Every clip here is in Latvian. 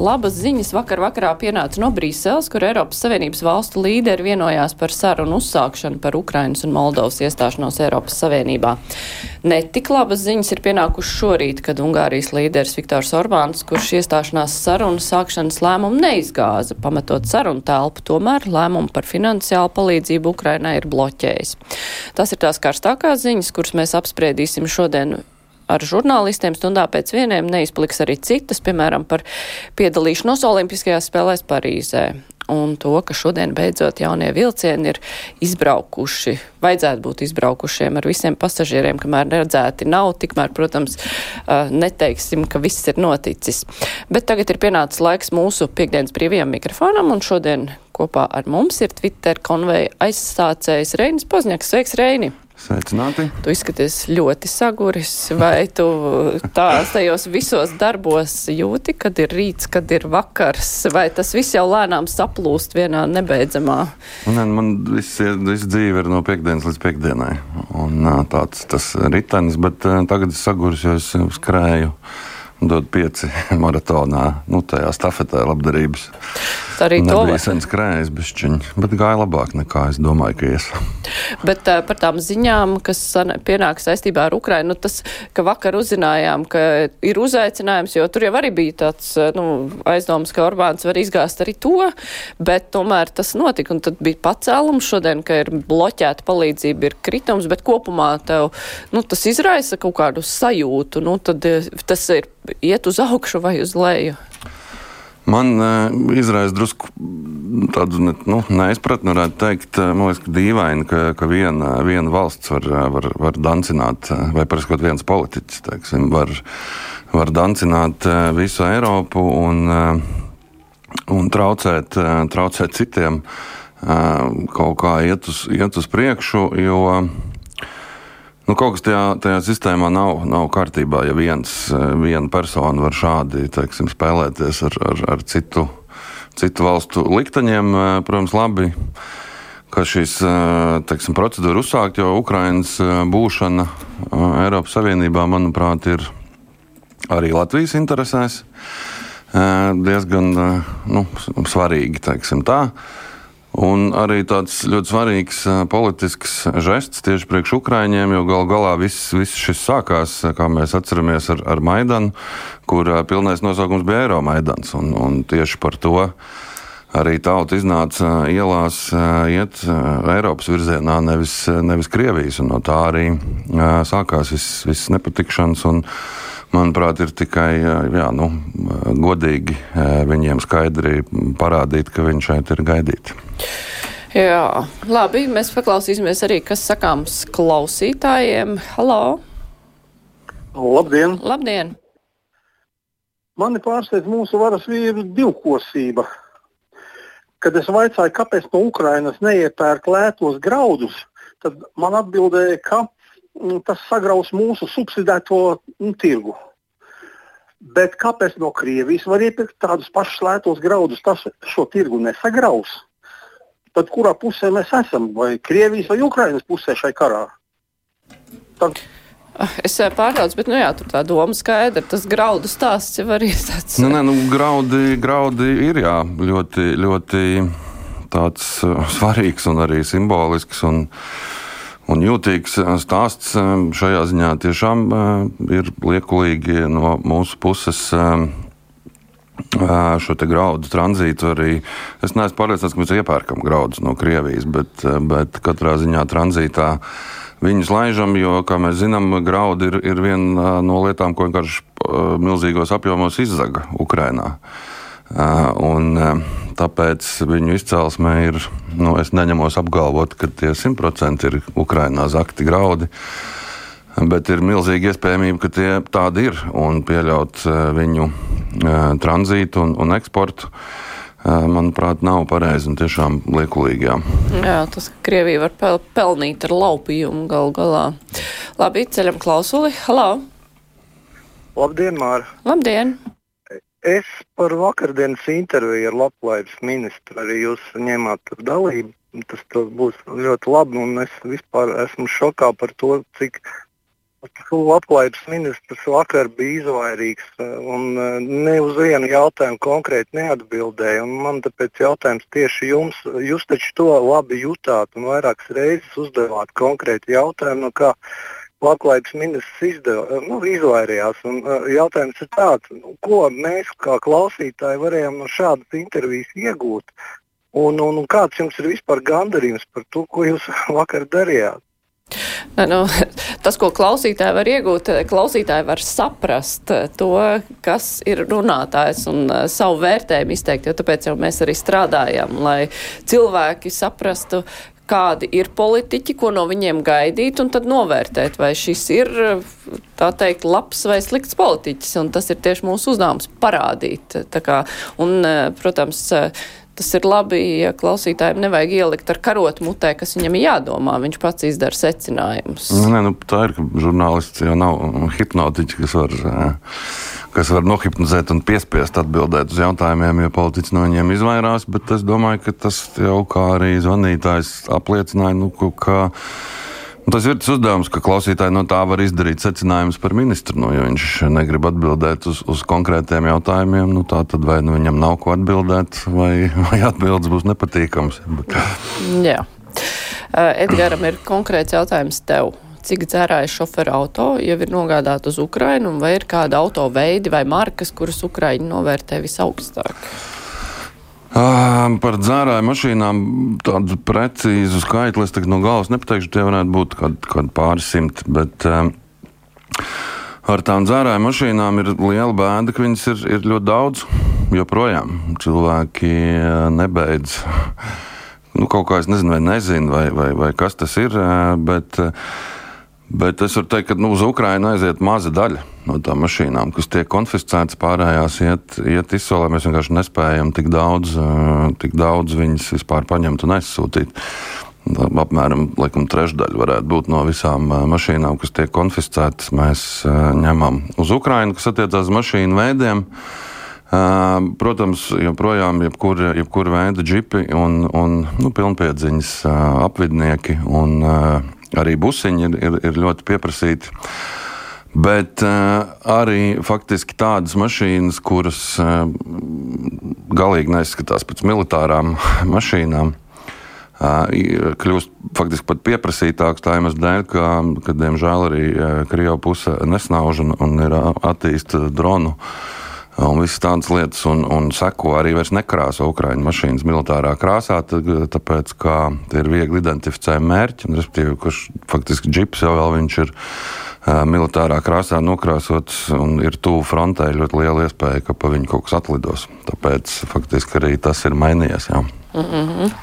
Labas ziņas vakar vakarā pienāca no Brīseles, kur Eiropas Savienības valstu līderi vienojās par sarunu uzsākšanu par Ukrainas un Moldovas iestāšanos Eiropas Savienībā. Netik labas ziņas ir pienākušas šorīt, kad Ungārijas līderis Viktors Orbāns, kurš iestāšanās sarunu sākšanas lēmumu neizgāza, pametot sarunu telpu, tomēr lēmumu par finansiālu palīdzību Ukrainai ir bloķējis. Tas ir tās karstākās ziņas, kuras mēs apspriedīsim šodien ar žurnālistiem stundā pēc vieniem neizpliks arī citas, piemēram, par piedalīšanos Olimpiskajās spēlēs Parīzē. Un to, ka šodien beidzot jaunie vilcieni ir izbraukuši, vajadzētu būt izbraukušiem ar visiem pasažieriem, kamēr redzēti nav, tikmēr, protams, neteiksim, ka viss ir noticis. Bet tagad ir pienācis laiks mūsu piekdienas brīvajam mikrofonam, un šodien kopā ar mums ir Twitter konveja aizsācējs Reinis Pozņaks. Sveiks, Reini! Sveicināti! Tu izskaties ļoti saguris, vai tu tā tajos visos darbos jūti, kad ir rīts, kad ir vakars, vai tas viss jau lēnām saplūst vienā nebeidzamā? Ne, man viss, viss dzīve ir no piekdienas līdz piekdienai, un tāds tas ritenis, bet tagad es saguris, jo es skrēju dod pieci maratonā, nu, tajā stafetē labdarības. Tā arī to bija sen skrējis bišķiņi, bet gāja labāk nekā es domāju, ka ies. Bet uh, par tām ziņām, kas pienāk saistībā ar Ukrainu, nu, tas, ka vakar uzzinājām, ka ir uzaicinājums, jo tur jau arī bija tāds, nu, aizdoms, ka Orbāns var izgāzt arī to, bet tomēr tas notika, un tad bija pacēlums šodien, ka ir bloķēta palīdzība, ir kritums, bet kopumā tev, nu, tas izraisa kaut kādu sajūtu, nu, tad tas ir iet uz augšu vai uz leju? Man uh, izraisa drusku tādu nu, neizpratni, varētu teikt, man liekas, ka dīvaini, ka, ka viena, viena valsts var, var, var dancināt, vai paraskot viens politiķis, teiksim, var, var dancināt visu Eiropu un, un traucēt, traucēt citiem kaut kā iet uz, iet uz priekšu, jo Nu, kaut kas tajā, tajā sistēmā nav, nav kārtībā, ja viens, eh, viena persona var šādi teiksim, spēlēties ar, ar, ar citu, citu valstu likteņiem. Eh, protams, labi, ka šīs eh, teiksim, procedūra uzsākt, jo Ukrainas būšana Eiropas Savienībā, manuprāt, ir arī Latvijas interesēs diezgan nu, svarīgi, teiksim tā. Un arī tāds ļoti svarīgs politisks žests tieši priekš Ukraiņiem, jo gal galā viss, viss šis sākās, kā mēs atceramies, ar, ar Maidanu, kur pilnais nosaukums bija Eiromaidans. Un, un tieši par to arī tauta iznāca ielās iet Eiropas virzienā, nevis, nevis Krievijas. Un no tā arī sākās viss, viss nepatikšanas. Un, manuprāt, ir tikai jā, nu, godīgi viņiem skaidri parādīt, ka viņi šeit ir gaidīti. Jā, labi, mēs paklausīsimies arī, kas sakāms klausītājiem. Halo! Labdien! Labdien! Mani pārsteidz mūsu varas vīru divkosība. Kad es vaicāju, kāpēc no Ukrainas neiepērk lētos graudus, tad man atbildēja, ka tas sagraus mūsu subsidēto nu, tirgu. Bet kāpēc no Krievijas var iepirkt tādus pašus lētos graudus? Tas šo tirgu nesagraus. Tad kurā pusē mēs esam? Vai Krievijas vai Ukrainas pusē šai karā? Tad... Ah, es eh, pārtraucu, bet nu jā, tur tā doma skaidra. Tas graudu stāsts jau arī tāds. Nu, nē, nu, graudi, graudi ir jā, ļoti, ļoti tāds uh, svarīgs un arī simbolisks. Un, un jūtīgs eh, stāsts. Eh, šajā ziņā tiešām eh, ir liekulīgi no mūsu puses šo graudu tranzītu arī. Es neesmu pārliecināts, ka mēs iepērkam graudus no Krievijas, bet, bet katrā ziņā tranzītā viņus laižam, jo, kā mēs zinām, graudi ir, ir viena no lietām, ko vienkārši milzīgos apjomos izzaga Ukrainā. Un, tāpēc viņu izcelsme ir, nu, es neņemos apgalvot, ka tie simtprocentīgi ir Ukrainā zakti graudi. Bet ir milzīga iespējamība, ka tie tādi ir un pieļaut viņu tranzītu un, un eksportu. Manuprāt, nav pareizi un tiešām liekulīgi. Jā. jā, tas, ka Krievija var pel pelnīt ar laupījumu gal galā. Labi, ceļam klausuli. Halo! Labdien, Māra! Labdien! Es par vakardienas interviju ar Labklājības ministru arī jūs ņēmāt dalību. Tas būs ļoti labi, un es vispār esmu šokā par to, cik Labklājības ministrs vakar bija izvairīgs un ne uz vienu jautājumu konkrēti neatbildēja. Man tāpēc jautājums tieši jums, jūs taču to labi jutāt un vairākas reizes uzdevāt konkrēti jautājumu, no Labklājības ministrs izdeva, nu, izvairījās. Un, jautājums ir tāds, nu, ko mēs kā klausītāji varējām no šādas intervijas iegūt, un, un, un kāds jums ir vispār gandarījums par to, ko jūs vakar darījāt? Nu, tas, ko klausītāji var iegūt, klausītāji var saprast to, kas ir runātājs un savu vērtējumu izteikt, jo tāpēc jau mēs arī strādājam, lai cilvēki saprastu, kādi ir politiķi, ko no viņiem gaidīt, un tad novērtēt, vai šis ir, tā teikt, labs vai slikts politiķis. Un tas ir tieši mūsu uzdevums parādīt. Kā, un, uh, protams, tas ir labi, ja klausītājiem nevajag ielikt ar karotu mutē, kas viņam ir jādomā. Viņš pats izdara secinājumus. Nu, nē, nu, tā ir, ka žurnālists jau nav hipnotiķis, kas var, kas var nohipnotizēt un piespiest atbildēt uz jautājumiem, ja politiķis no viņiem izvairās. Bet es domāju, ka tas jau kā arī zvanītājs apliecināja, nu, ka Tas ir tas uzdevums, ka klausītāji no tā var izdarīt secinājumus par ministru. Nu, ja viņš negrib atbildēt uz, uz konkrētiem jautājumiem, nu, tad vai nu viņam nav ko atbildēt, vai, vai atbildes būs nepatīkamas. Bet... Jā. Edgars, ir konkrēts jautājums tev. Cik dzērājas šoferu auto jau ir nogādāti uz Ukrajinu, vai ir kāda auto veidi vai markas, kuras Ukraiņi novērtē visaugstāk? Par dzērāju mašīnām tādu precīzu skaitli es no galvas nepateikšu. Tie varētu būt kādi kād pāris simti. Bet um, ar tām dzērāju mašīnām ir liela bēda, ka viņas ir, ir ļoti daudz. Joprojām cilvēki nebeidz. Nu, kaut kā es nezinu, vai nezinu, vai, vai, vai kas tas ir. Bet, bet es varu teikt, ka nu, uz Ukrajinu aiziet maza daļa no tām mašīnām, kas tiek konfiscētas, pārējās iet, iet izsolē. Mēs vienkārši nespējam tik daudz, tik daudz viņas vispār paņemt un aizsūtīt. Apmēram laikam, trešdaļa varētu būt no visām mašīnām, kas tiek konfiscētas. Mēs ņemam uz Ukrajinu, kas attiecās uz mašīnu veidiem. Protams, joprojām jebkura jebkur veida džipi un, un nu, pilnpiedziņas apvidnieki un arī busiņi ir, ir, ir ļoti pieprasīti. Bet uh, arī faktiski tādas mašīnas, kuras uh, galīgi neizskatās pēc militārām mašīnām, uh, kļūst faktiski pat pieprasītākas tā iemesla dēļ, ka, ka diemžēl arī uh, Krievija puse nesnauž un, un ir uh, attīsta dronu. Un visas tādas lietas, un, un seko arī vairs nekrāso Ukrāņu mašīnas militārā krāsā, tāpēc, ka ir viegli identificējami mērķi, un respektīvi, kurš faktiski džips jau vēl viņš ir militārā krāsā nokrāsots un ir tuvu frontē, ļoti liela iespēja, ka pa viņu kaut kas atlidos. Tāpēc faktiski arī tas ir mainījies. Jā. Mm -hmm.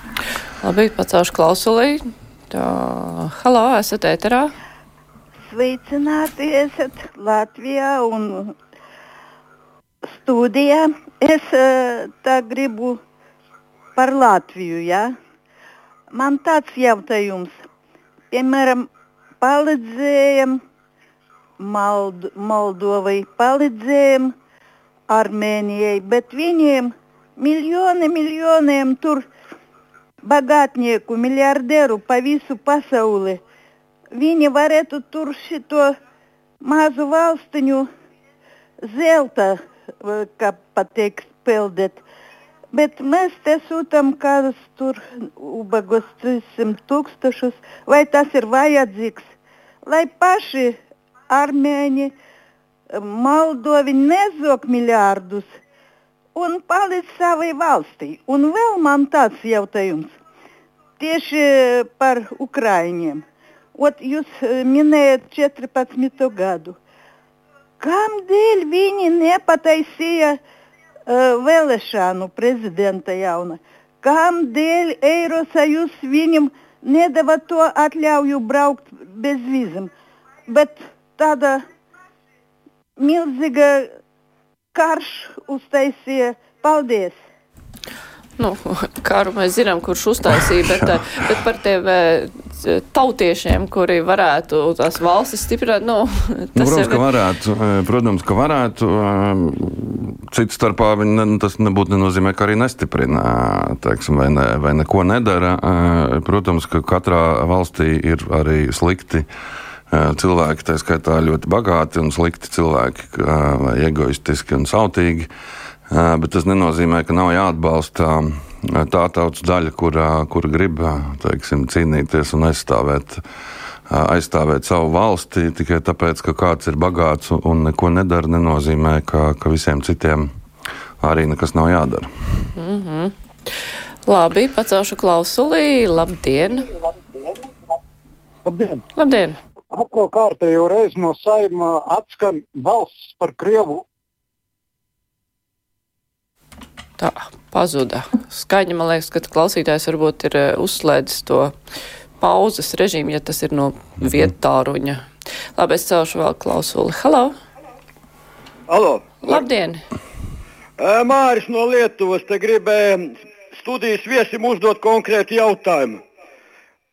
Labi, pacaušu klausulī. Tā, halo, esat ēterā? Sveicināti esat Latvijā un studijā. Es tā gribu par Latviju. Ja? Man tāds jautājums. Piemēram, palīdzējam Mald Moldovai palīdzējām Armēnijai, bet viņiem miljoni miljoniem tur bagātnieku, miljardieru pa visu pasauli. Viņi varētu tur šito mazu valstiņu zelta, kā pateikt, peldēt. Bet mēs te sūtām kādus tur ubagos 300 tūkstošus, vai tas ir vajadzīgs, lai paši armēņi, Moldovi nezog miljardus un palīdz savai valstī. Un vēl man tāds jautājums tieši par Ukraiņiem. Ot, jūs e, minējat 14. gadu. Kādēļ viņi nepataisīja uh, vēlēšanu prezidenta jauna? Kādēļ Eirosajūs viņam nedeva to atļauju braukt bez vīzām? Bet tāda milzīga karš uztaisīja. Paldies! Nu, karu mēs zinām, kurš uztaisīja, bet, eh, bet par tiem eh, tautiešiem, kuri varētu tās valstis stiprināt, nu, tas nu, protams, ir... ka varētu. Eh, protams, ka varētu. Citu starpā viņi, tas nebūtu nenozīmē, ka arī nestiprina, teiksim, vai, ne, vai neko nedara. Protams, ka katrā valstī ir arī slikti cilvēki, tā skaitā ļoti bagāti un slikti cilvēki, vai egoistiski un sautīgi. Bet tas nenozīmē, ka nav jāatbalsta tā tautas daļa, kura, kura grib teiksim, cīnīties un aizstāvēt, aizstāvēt savu valsti. Tikai tāpēc, ka kāds ir bagāts un neko nedara, nenozīmē, ka, ka visiem citiem arī nekas nav jādara. Mm -hmm. Labi, pacelšu klausulī. Labdien! Labdien! Labdien. Atkal kārtējo reizi no saimā atskan balss par Krievu tā pazuda. Skaņa, man liekas, ka klausītājs varbūt ir eh, uzslēdzis to pauzes režīmu, ja tas ir no mhm. vietāruņa. Labi, es celšu vēl klausuli. Halo! Halo! Labdien! Māris no Lietuvas te gribēja studijas viesim uzdot konkrētu jautājumu.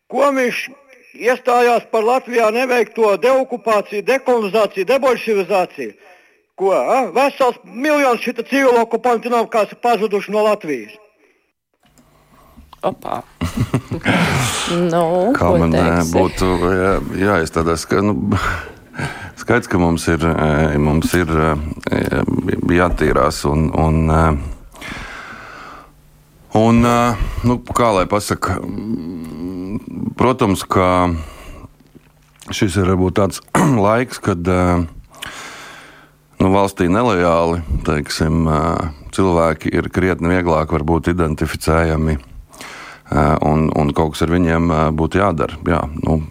Ko viņš iestājās par Latvijā neveikto deokupāciju, dekolonizāciju, debolšivizāciju? Ko? A? Vesels miljons šita civila okupanti nav kāds pazuduši no Latvijas. Opā. nu, Kā man teiksi? būtu jā, jāizstādās, ka, nu, skaidrs, ka mums ir, mums ir jātīrās un, un, un nu, kā lai pasaka, protams, ka šis ir varbūt tāds laiks, kad uh, nu, valstī nelojāli teiksim, cilvēki ir krietni vieglāk identificējami. Un, un kaut kas ar viņiem būtu jādara. Jā, nu,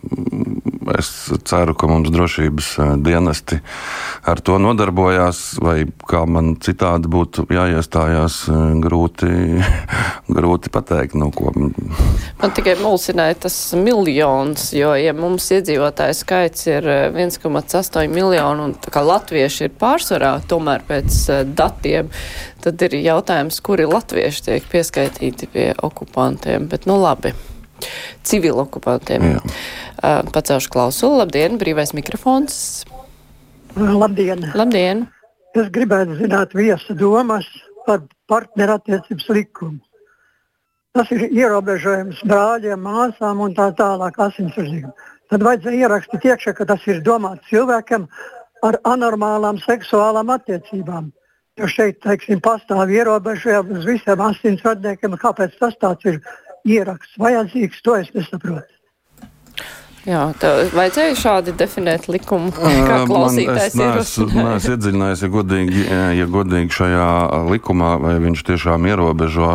es ceru, ka mums drošības dienesti ar to nodarbojās, vai kā man citādi būtu jāiestājās, grūti, grūti pateikt. Nu, ko. Man tikai mulsināja tas miljons, jo, ja mums iedzīvotāju skaits ir 1,8 miljonu un latvieši ir pārsvarā, tomēr pēc datiem, tad ir jautājums, kuri latvieši tiek pieskaitīti pie okupantiem. Bet, nu labi civilu okupantiem. Jā. Uh, pacelšu klausulu. Labdien, brīvais mikrofons. Labdien! Labdien. Es gribētu zināt viesu domas par partnerattiecības likumu. Tas ir ierobežojums brāļiem, māsām un tā tālāk asinsrizīm. Tad vajadzēja ierakstīt iekšā, ka tas ir domāts cilvēkam ar anormālām seksuālām attiecībām. Jo šeit, teiksim, pastāv ierobežojumi uz visiem asinsradniekiem. Kāpēc tas tāds ir? ieraksts vajadzīgs, to es nesaprotu. Jā, tev vajadzēja šādi definēt likumu, kā klausītājs ir. Es neesmu iedziļinājies, ja godīgi, ja godīgi šajā likumā, vai viņš tiešām ierobežo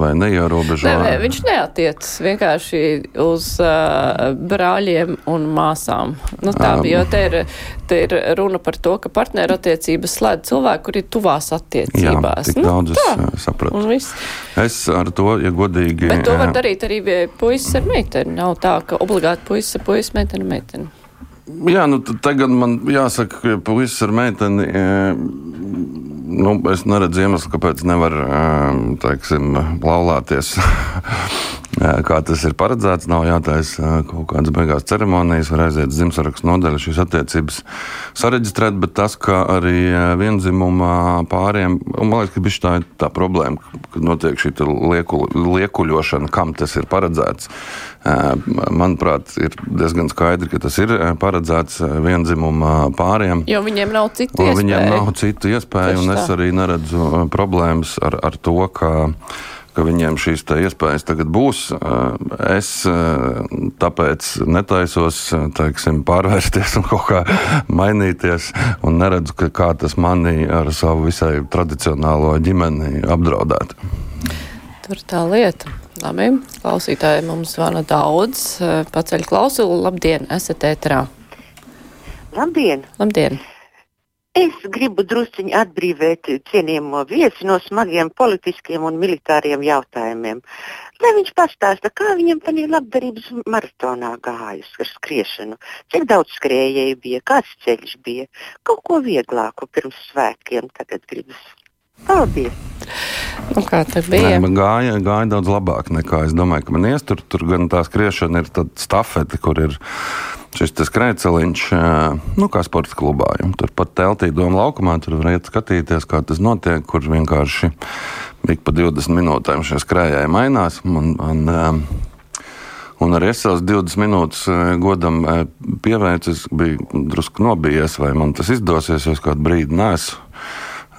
vai neierobežo. Nē, nē, viņš neatiec vienkārši uz uh, brāļiem un māsām. Nu, tā, um, jo te ir, te ir runa par to, ka partnerattiecības slēdz cilvēku, kuri ir tuvās attiecībās. Jā, nu, daudz tā. es sapratu. Es ar to, ja godīgi. Bet to var darīt arī puisis ar meiteni. Nav tā, ka obligāti puisis ar puisis, meitene, meitene. Jā, nu tagad man jāsaka, ka puisis ar meiteni. E, nu, es neredzu iemeslu, kāpēc nevar e, teiksim, laulāties kā tas ir paredzēts. Nav jātaisa kaut kādas beigās ceremonijas, var aiziet uz dzimšanas nodaļu šīs attiecības sareģistrēt, bet tas, ka arī vienzimumā pāriem, man liekas, ka tā ir tā problēma, kad notiek šī lieku, liekuļošana, kam tas ir paredzēts. Manuprāt, ir diezgan skaidri, ka tas ir paredzēts vienzimuma pāriem. Jo viņiem nav citu iespēju. Viņiem nav citu iespēju, un es arī neredzu problēmas ar, ar to, ka ka viņiem šīs iespējas tagad būs. Es tāpēc netaisos teiksim, pārvērsties un kaut kā mainīties, un neredzu, ka kā tas mani ar savu visai tradicionālo ģimeni apdraudētu. Tur tā lieta. Labi, klausītāji mums zvana daudz. Paceļ klausulu. Labdien, esat ētrā. Labdien! Labdien. Es gribu drusciņi atbrīvēt cienījamo viesi no smagiem politiskiem un militāriem jautājumiem. Lai viņš pastāsta, kā viņam tajā labdarības maratonā gājas ar skriešanu, cik daudz skrējēju bija, kāds ceļš bija, kaut ko vieglāku pirms svētkiem tagad gribas. Paldies! Nu, kā tā bija? Nē, gāja, gāja daudz labāk nekā es domāju, ka man iestur. Tur gan tā skriešana ir stafete, kur ir šis skrejceliņš, nu, kā sporta klubā. Tur pat teltī doma laukumā, tur var iet skatīties, kā tas notiek, kur vienkārši ik pa 20 minūtēm šie skrējēji mainās. Un, un, Un arī es savus 20 minūtes godam pievērsu, biju drusku nobijies, vai man tas izdosies, jo es kādu brīdi neesmu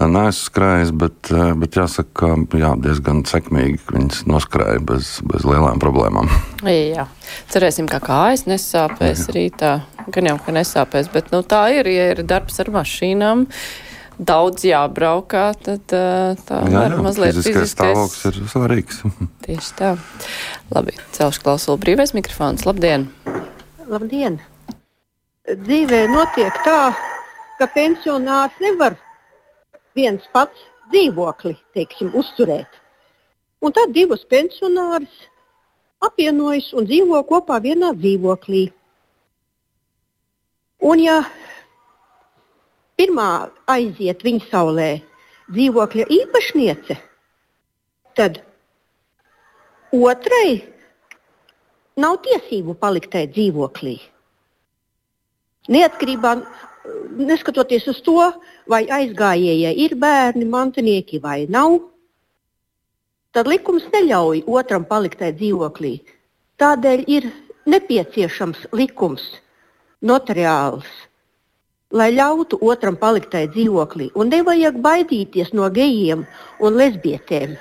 neesmu skrējis, bet, bet jāsaka, ka jā, diezgan sekmīgi viņas noskrēja bez, bez lielām problēmām. Jā, cerēsim, ka kājas nesāpēs jā. rītā. Gan jau, ka nesāpēs, bet nu, tā ir, ja ir darbs ar mašīnām. Daudz jābraukā, tad tā jā, var jā, mazliet fiziskais stāvoklis ir svarīgs. Tieši tā. Labi, celšu klausulu brīvais mikrofons. Labdien! Labdien! Dzīvē notiek tā, ka pensionārs nevar viens pats dzīvokli teiksim, uzturēt. Un tad divas pensionāras apvienojas un dzīvo kopā vienā dzīvoklī. Un ja pirmā aiziet viņa saulē dzīvokļa īpašniece, tad otrai nav tiesību palikt tajā dzīvoklī. Neatkarībā neskatoties uz to, vai aizgājējai ir bērni, mantinieki vai nav, tad likums neļauj otram palikt tajā dzīvoklī. Tādēļ ir nepieciešams likums, notariāls, lai ļautu otram palikt tajā dzīvoklī. Un nevajag baidīties no gejiem un lesbietēm.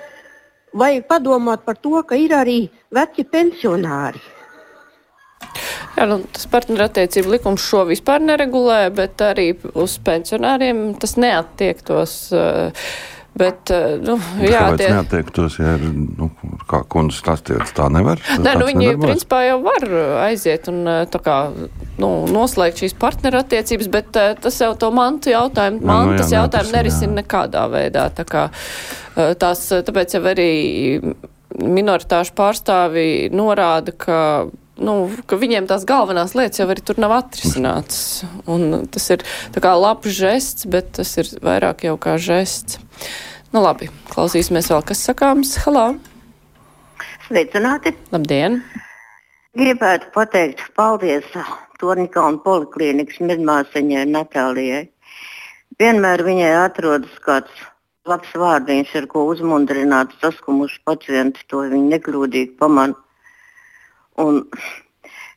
Vajag padomāt par to, ka ir arī veci pensionāri Jā, nu, tas partnerattiecību likums šo vispār neregulē, bet arī uz pensionāriem tas neattiektos. Eh, bet, eh, nu, jā, tie... neattiektos, ja ir, nu, kā kundze stāstījāt, tā nevar? Nē, nu, viņi nedarbojas? principā jau var aiziet un eh, tā kā, nu, noslēgt šīs partnerattiecības, bet tas jau to mantu jautājumu, mantas nu, jā, jautājumu nerisina nekādā veidā. Tā kā, tās, tāpēc jau arī minoritāšu pārstāvi norāda, ka nu, ka viņiem tās galvenās lietas jau arī tur nav atrisinātas. Un tas ir tā kā labs žests, bet tas ir vairāk jau kā žests. Nu labi, klausīsimies vēl, kas sakāms. Halā! Sveicināti! Labdien! Gribētu pateikt paldies Torņkalnu poliklīnikas medmāsiņai Natālijai. Vienmēr viņai atrodas kāds labs vārdiņš, ar ko uzmundrināt saskumuši pacienti, to viņi nekļūdīgi pamana un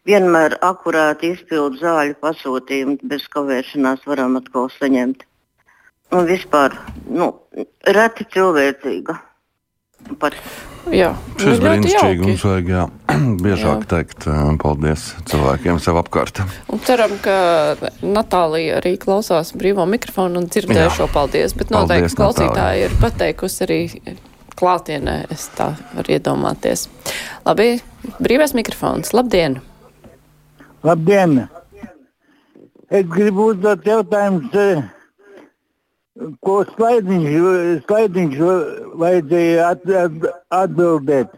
vienmēr akurāti izpildu zāļu pasūtījumu, bez kavēšanās varam atkal saņemt. Un vispār nu, reti cilvēcīga. Pat. Jā, šis brīnišķīgi mums vajag jā, biežāk jā. teikt paldies cilvēkiem sev apkārt. Un ceram, ka Natālija arī klausās brīvo mikrofonu un dzirdēja šo paldies, bet noteikti paldies, klausītāji Natālija. ir pateikusi arī klātienē, es tā varu iedomāties. Labi, brīvais mikrofons. Labdien! Labdien! Es gribu uzdot jautājumu, eh, ko slaidiņš, slaidiņš vajadzēja at, at, atbildēt.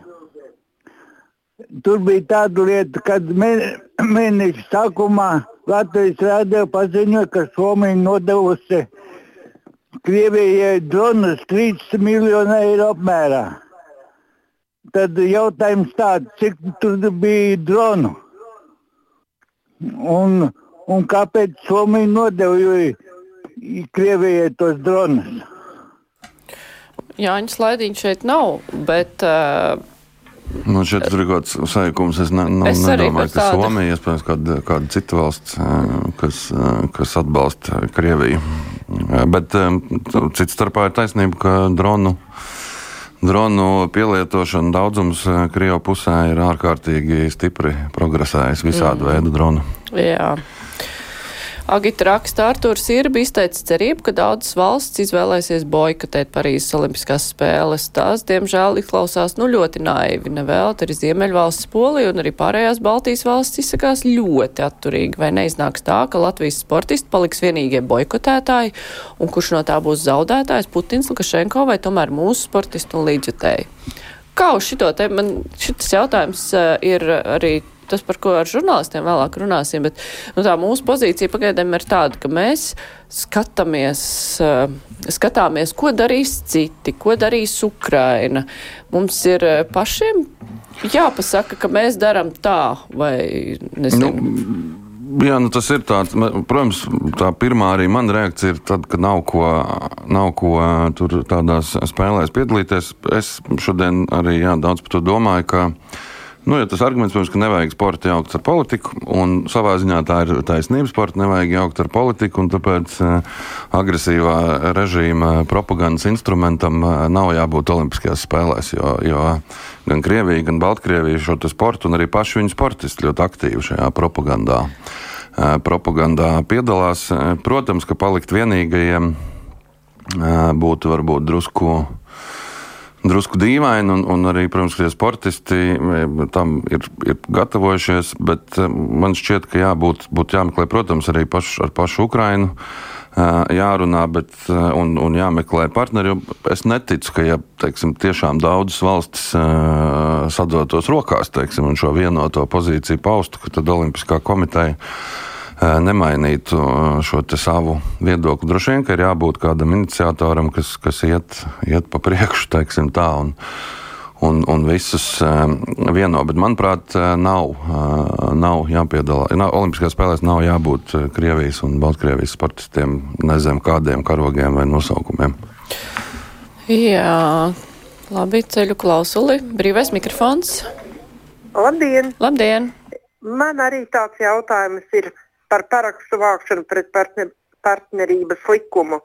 Tur bija tāda lieta, kad mēneša sākumā Latvijas rādio paziņoja, ka Somija nodevusi Krievijai dronus 3 miljonu eiro apmērā. Tad jautājums tāds, cik tur bija dronu? Un, un kāpēc Somija nodeva Krievijai tos dronus? Jāņa slaidiņš šeit nav, bet uh, Nu, šeit ir kaut kāds saikums. Es, ne, nu, es nedomāju, ka tāda... Somija, iespējams, kāda, kāda cita valsts, kas, kas atbalsta Krieviju. Bet cits starpā ir taisnība, ka dronu, dronu pielietošana daudzums Krievijas pusē ir ārkārtīgi stipri progresējis visādi mm. veidu dronu. Jā. Agita raksta, Artūrs Irbi izteica cerību, ka daudzas valsts izvēlēsies boikotēt Parīzes Olimpiskās spēles. Tās, diemžēl, izklausās nu ļoti naivi. Nevēl, arī Ziemeļvalsts Polija un arī pārējās Baltijas valsts izsakās ļoti atturīgi. Vai neiznāks tā, ka Latvijas sportisti paliks vienīgie boikotētāji, un kurš no tā būs zaudētājs - Putins, Lukašenko vai tomēr mūsu sportisti un līdzjutēji? Kā uz šito te man šis jautājums uh, ir arī tas, par ko ar žurnālistiem vēlāk runāsim, bet nu, tā mūsu pozīcija pagaidām ir tāda, ka mēs skatāmies, uh, skatāmies, ko darīs citi, ko darīs Ukraina. Mums ir uh, pašiem jāpasaka, ka mēs darām tā vai nezinu. Nu, Jā, nu tas ir tāds. Protams, tā pirmā arī mana reakcija ir tad, ka nav ko, nav ko tur tādās spēlēs piedalīties. Es šodien arī jā, daudz par to domāju, ka Nu, ja tas arguments, protams, ka nevajag sporta jaukt ar politiku, un savā ziņā tā ir taisnība, sporta nevajag jaukt ar politiku, un tāpēc uh, agresīvā režīma propagandas instrumentam uh, nav jābūt Olimpiskajās spēlēs, jo, jo gan Krievija, gan Baltkrievija šo sportu un arī paši viņu sportisti ļoti aktīvi šajā propagandā, uh, propagandā piedalās. Protams, ka palikt vienīgajiem būtu varbūt drusku drusku dīvaini, un, un arī, protams, tie sportisti tam ir, ir gatavojušies, bet eh, man šķiet, ka jābūt, būtu jāmeklē, protams, arī paš, ar pašu Ukrainu. Eh, jārunā bet, eh, un, un jāmeklē partneri. Es neticu, ka ja, teiksim, tiešām daudzas valstis sadotos rokās teiksim, un šo vienoto pozīciju paustu, tad Olimpiskā komiteja nemainītu šo savu viedokli. Droši vien, ka ir jābūt kādam iniciatoram, kas, kas iet, iet pa priekšu, teiksim tā. Un, un, un visus vieno. Bet, manuprāt, nav, nav jāpiedalās. Olimpiskajās spēlēs nav jābūt Krievijas un Baltkrievijas sportistiem nezinu kādiem karogiem vai nosaukumiem. Jā, labi, ceļu klausuli. Brīvais mikrofons. Labdien! Labdien! Man arī tāds jautājums ir par parakstu vākšanu pret partner, partnerības likumu.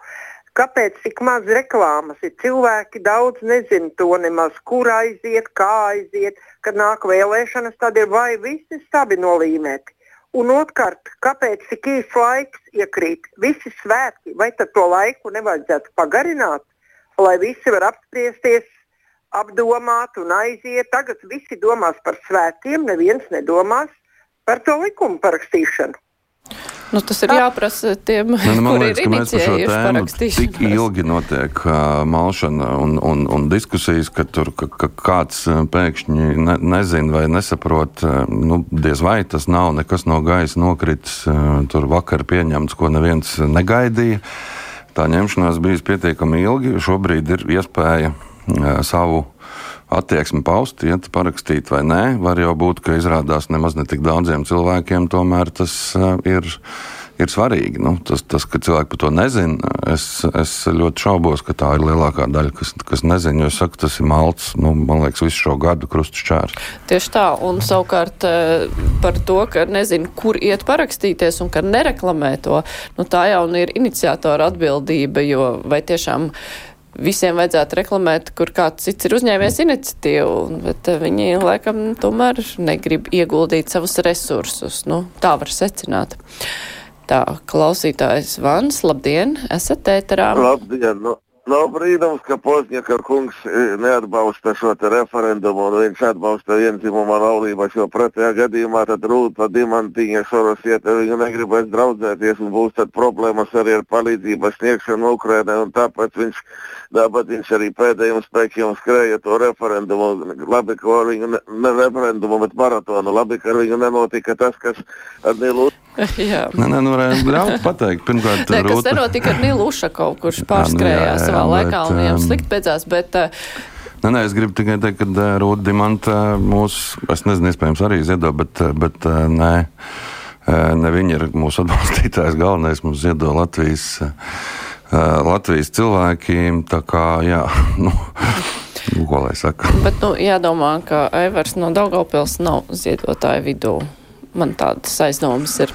Kāpēc tik maz reklāmas ir? Cilvēki daudz nezina to nemaz, kur aiziet, kā aiziet, kad nāk vēlēšanas, tad ir vai visi stabi nolīmēti. Un otrkārt, kāpēc tik īsts laiks iekrīt? Visi svētki, vai tad to laiku nevajadzētu pagarināt, lai visi var apspriesties, apdomāt un aiziet? Tagad visi domās par svētkiem, neviens nedomās par to likumu parakstīšanu. Nu, tas ir jāprasa tiem, ne, nu, kuri liekas, ir inicijējuši parakstīšanu. Tik ilgi notiek uh, malšana un, un, un diskusijas, ka tur ka, ka kāds pēkšņi ne, nezina vai nesaprot, uh, nu, diez vai tas nav nekas no gaisa nokritis, uh, tur vakar pieņemts, ko neviens negaidīja. Tā ņemšanās bijis pietiekami ilgi, šobrīd ir iespēja uh, savu attieksmi paust, iet parakstīt vai nē. Var jau būt, ka izrādās nemaz ne tik daudziem cilvēkiem tomēr tas uh, ir. Ir svarīgi. Nu, tas, tas, ka cilvēki par to nezina, es, es ļoti šaubos, ka tā ir lielākā daļa, kas, kas nezina. Jo es saku, tas ir malts, nu, man liekas, visu šo gadu krustušķērs. Tieši tā, un savukārt uh, par to, ka nezinu, kur iet parakstīties un ka nereklamē to, nu, tā jau ir iniciatora atbildība, jo vai tiešām visiem vajadzētu reklamēt, kur kāds cits ir uzņēmies iniciatīvu, bet eh, viņi laikam tomēr negrib ieguldīt savus resursus. Nu, tā var secināt. Tā, klausītājs Vans, labdien, esat ēterā. Labdien, nu, Nav brīnums, ka Pozņaka kungs e, neatbalsta šo referendumu un viņš atbalsta vienzimumā laulību, jo pretējā gadījumā tad rūta dimantīņa sorosiet, viņa negribēs draudzēties un būs tad problēmas arī ar palīdzības sniegšanu Ukrainai un tāpēc viņš, tāpēc viņš arī pēdējiem spēkiem skrēja to referendumu. Labi, ka ar viņu ne, ne referendumu, bet maratonu. Labi, ka ar viņu nenotika tas, kas ar Nilu. Jā. Nē, nē, nu, ļaut pateikt. Pirmkārt, kas Rūta- nenotika ar Nilu Ušakovu, kurš pārskrējās jā, savā jā, laikā un bet, viņam um, slikti beidzās, bet uh, Nē, nē, es gribu tikai teikt, ka uh, Rūta Dimanta mūs, es nezinu, iespējams arī ziedo, bet, uh, bet nē, ne viņa ir mūsu atbalstītājs galvenais, mums ziedo Latvijas, Latvijas cilvēki, tā kā, jā, nu, nu, ko lai saka. Bet, nu, jādomā, ka Aivars no Daugavpils nav ziedotāju vidū. Man tādas aizdomas ir.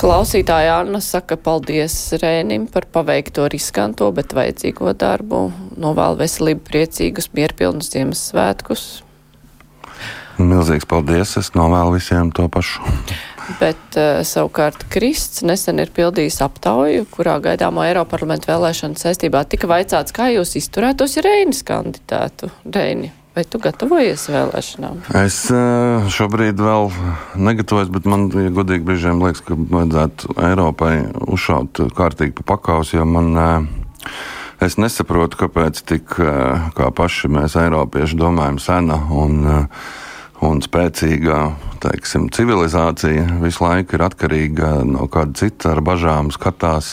Klausītāja Anna saka paldies Rēnim par paveikto riskanto, bet vajadzīgo darbu. Novēl veselību, priecīgus, mierpilnus Ziemassvētkus. Milzīgs paldies, es novēlu visiem to pašu. Bet uh, savukārt Krists nesen ir pildījis aptauju, kurā gaidāmo Eiroparlamentu vēlēšanu saistībā tika vaicāts, kā jūs izturētos, ja Reinis kandidātu. Reini, vai tu gatavojies vēlēšanām? Es eh, šobrīd vēl negatavojos, bet man, ja godīgi, brīžiem liekas, ka vajadzētu Eiropai uzšaut kārtīgi pa pakaus, jo man. eh, Es nesaprotu, kāpēc tik eh, kā paši mēs, Eiropieši, domājam, sena un, un spēcīga teiksim, civilizācija visu laiku ir atkarīga no kāda cita, ar bažām skatās,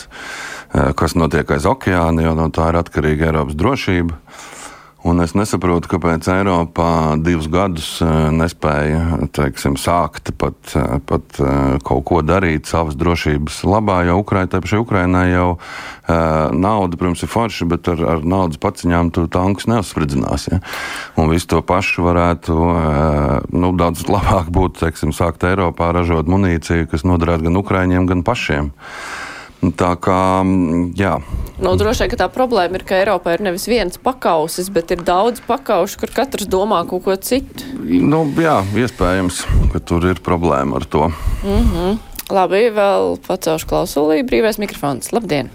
kas notiek aiz okeāna, jo no tā ir atkarīga Eiropas drošība. Un es nesaprotu, kāpēc Eiropā divus gadus nespēja teiksim, sākt pat, pat kaut ko darīt savas drošības labā, jo Ukraiņai pašai Ukraiņai jau nauda, protams, ir forša, bet ar, ar naudas paciņām tu tankus neuzspridzināsi. Ja? Un visu to pašu varētu nu, daudz labāk būt, teiksim, sākt Eiropā ražot munīciju, kas noderētu gan Ukraiņiem, gan pašiem. Tā kā, jā. Nu, droši vien, ka tā problēma ir, ka Eiropā ir nevis viens pakausis, bet ir daudz pakaušu, kur katrs domā kaut ko citu. Nu, jā, iespējams, ka tur ir problēma ar to. Mm -hmm. Labi, vēl pacelšu klausulī brīvais mikrofons. Labdien!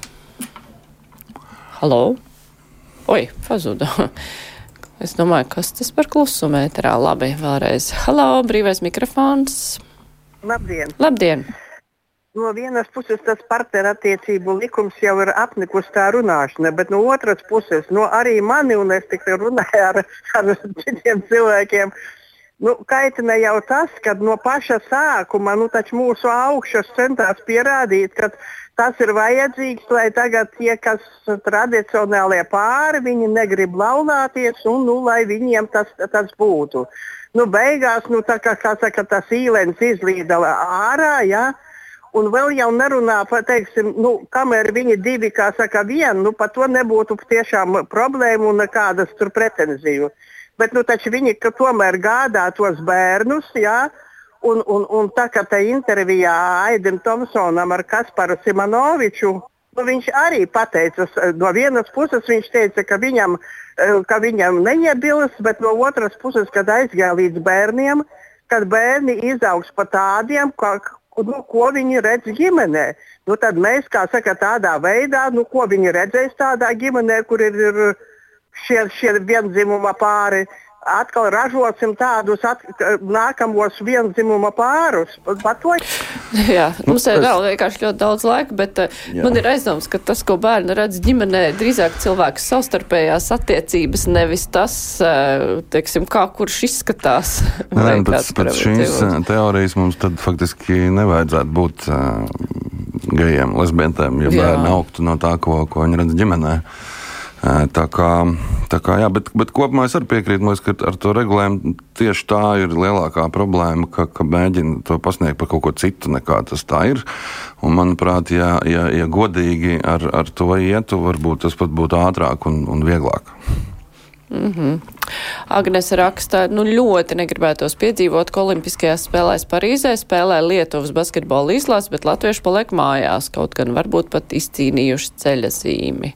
Halo! Oi, pazuda! Es domāju, kas tas par klusumu ēterā. Labi, vēlreiz. Halo, brīvais mikrofons! Labdien! Labdien! No vienas puses tas partnerattiecību likums jau ir apnikus tā runāšana, bet no otras puses no arī mani, un es tikai runāju ar, ar citiem cilvēkiem, nu, kaitina jau tas, ka no paša sākuma nu, mūsu augšas centās pierādīt, ka tas ir vajadzīgs, lai tagad tie, kas tradicionālie pāri, viņi negrib laulāties, un nu, lai viņiem tas, tas būtu. Nu, beigās, nu, tā kā, kā saka, tas īlens izlīda ārā, ja, Un vēl jau nerunā par, teiksim, nu, kamēr viņi divi, kā saka, viena, nu, par to nebūtu tiešām problēmu un nekādas tur pretenziju. Bet, nu, viņi tomēr gādā tos bērnus, jā, un, un, un tā kā tā intervijā Aidim Tomsonam ar Kasparu Simonoviču, nu, viņš arī pateica, no vienas puses viņš teica, ka viņam, ka viņam neiebilst, bet no otras puses, kad aizgāja līdz bērniem, kad bērni izaugs par tādiem, kā, nu, ko viņi redz ģimenē. Nu, tad mēs, kā saka, tādā veidā, nu, ko viņi redzēs tādā ģimenē, kur ir, ir šie, šie vienzimuma pāri, atkal ražosim tādus at, nākamos vienzimuma pārus. Jā, mums ir vēl vienkārši ļoti daudz laika, bet uh, Jā. man ir aizdoms, ka tas, ko bērni redz ģimenē, drīzāk cilvēku savstarpējās attiecības, nevis tas, uh, teiksim, kā kurš izskatās. Nē, pēc, pēc šīs teorijas mums tad faktiski nevajadzētu būt uh, gejiem, lesbietēm, ja Jā. bērni augtu no tā, ko, ko viņi redz ģimenē. Tā kā, tā kā, jā, bet, bet kopumā es arī piekrītu, ka ar to regulējumu tieši tā ir lielākā problēma, ka, ka mēģina to pasniegt par kaut ko citu nekā tas tā ir. Un, manuprāt, ja, ja, ja godīgi ar, ar to ietu, varbūt tas pat būtu ātrāk un, un vieglāk. Mm -hmm. Agnese raksta, nu ļoti negribētos piedzīvot, ka Olimpiskajās spēlēs Parīzē spēlē Lietuvas basketbola izlās, bet latvieši paliek mājās, kaut gan varbūt pat izcīnījuši ceļa zīmi.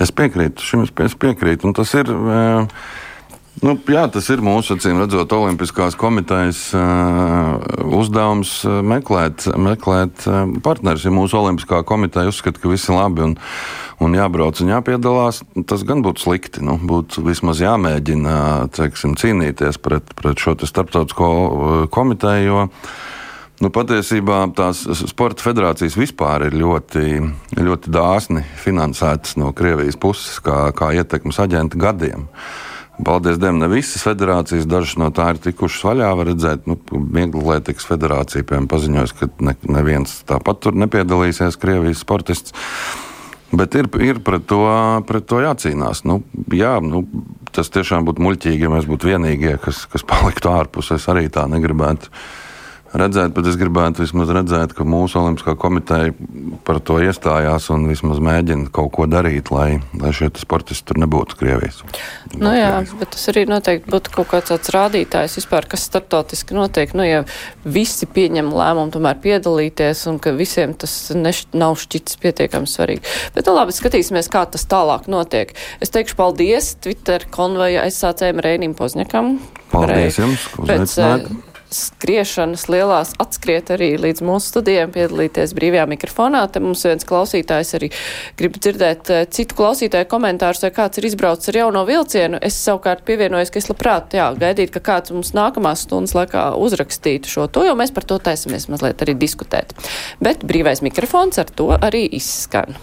Es piekrītu, šim es piekrītu. Un tas ir. Nu, jā, tas ir mūsu acīm redzot, Olimpiskās komitejas uh, uzdevums meklēt, meklēt uh, partnerus. Ja mūsu Olimpiskā komiteja uzskata, ka viss ir labi un, un jābrauc un jāpiedalās, tas gan būtu slikti. Nu, būtu vismaz jāmēģina teiksim, cīnīties pret, pret šo starptautisko komiteju. Jo, Nu, patiesībā tās sporta federācijas vispār ir ļoti, ļoti dāsni finansētas no Krievijas puses, kā, kā ietekmes aģenti gadiem. Paldies Dievam, ne visas federācijas, dažas no tā ir tikušas vaļā. Var redzēt, nu, Vieglatlētikas federācija piemēram paziņojas, ka ne, neviens tāpat tur nepiedalīsies, Krievijas sportists. Bet ir, ir pret, to, pret to jācīnās. Nu, jā, nu, tas tiešām būtu muļķīgi, ja mēs būtu vienīgie, kas, kas paliktu ārpus. Es arī tā negribētu redzēt, bet es gribētu vismaz redzēt, ka mūsu Olimpiskā komiteja par to iestājās un vismaz mēģina kaut ko darīt, lai, lai šie sportisti tur nebūtu Krievijas. Nu no jā, Krievijas. bet tas arī noteikti būtu kaut kāds tāds rādītājs vispār, kas startautiski notiek. Nu, ja visi pieņem lēmumu tomēr piedalīties un ka visiem tas neš, nav šķits pietiekami svarīgi. Bet nu labi, skatīsimies, kā tas tālāk notiek. Es teikšu paldies Twitter konvoja aizsācējiem Reinim Pozņakam. Paldies jums, ka uzaicinājāt skriešanas lielās atskriet arī līdz mūsu studijām, piedalīties brīvajā mikrofonā. Te mums viens klausītājs arī grib dzirdēt eh, citu klausītāju komentārus, vai kāds ir izbraucis ar jauno vilcienu. Es savukārt pievienojos, ka es labprāt, jā, gaidītu, ka kāds mums nākamās stundas laikā uzrakstītu šo to, jo mēs par to taisamies mazliet arī diskutēt. Bet brīvais mikrofons ar to arī izskan.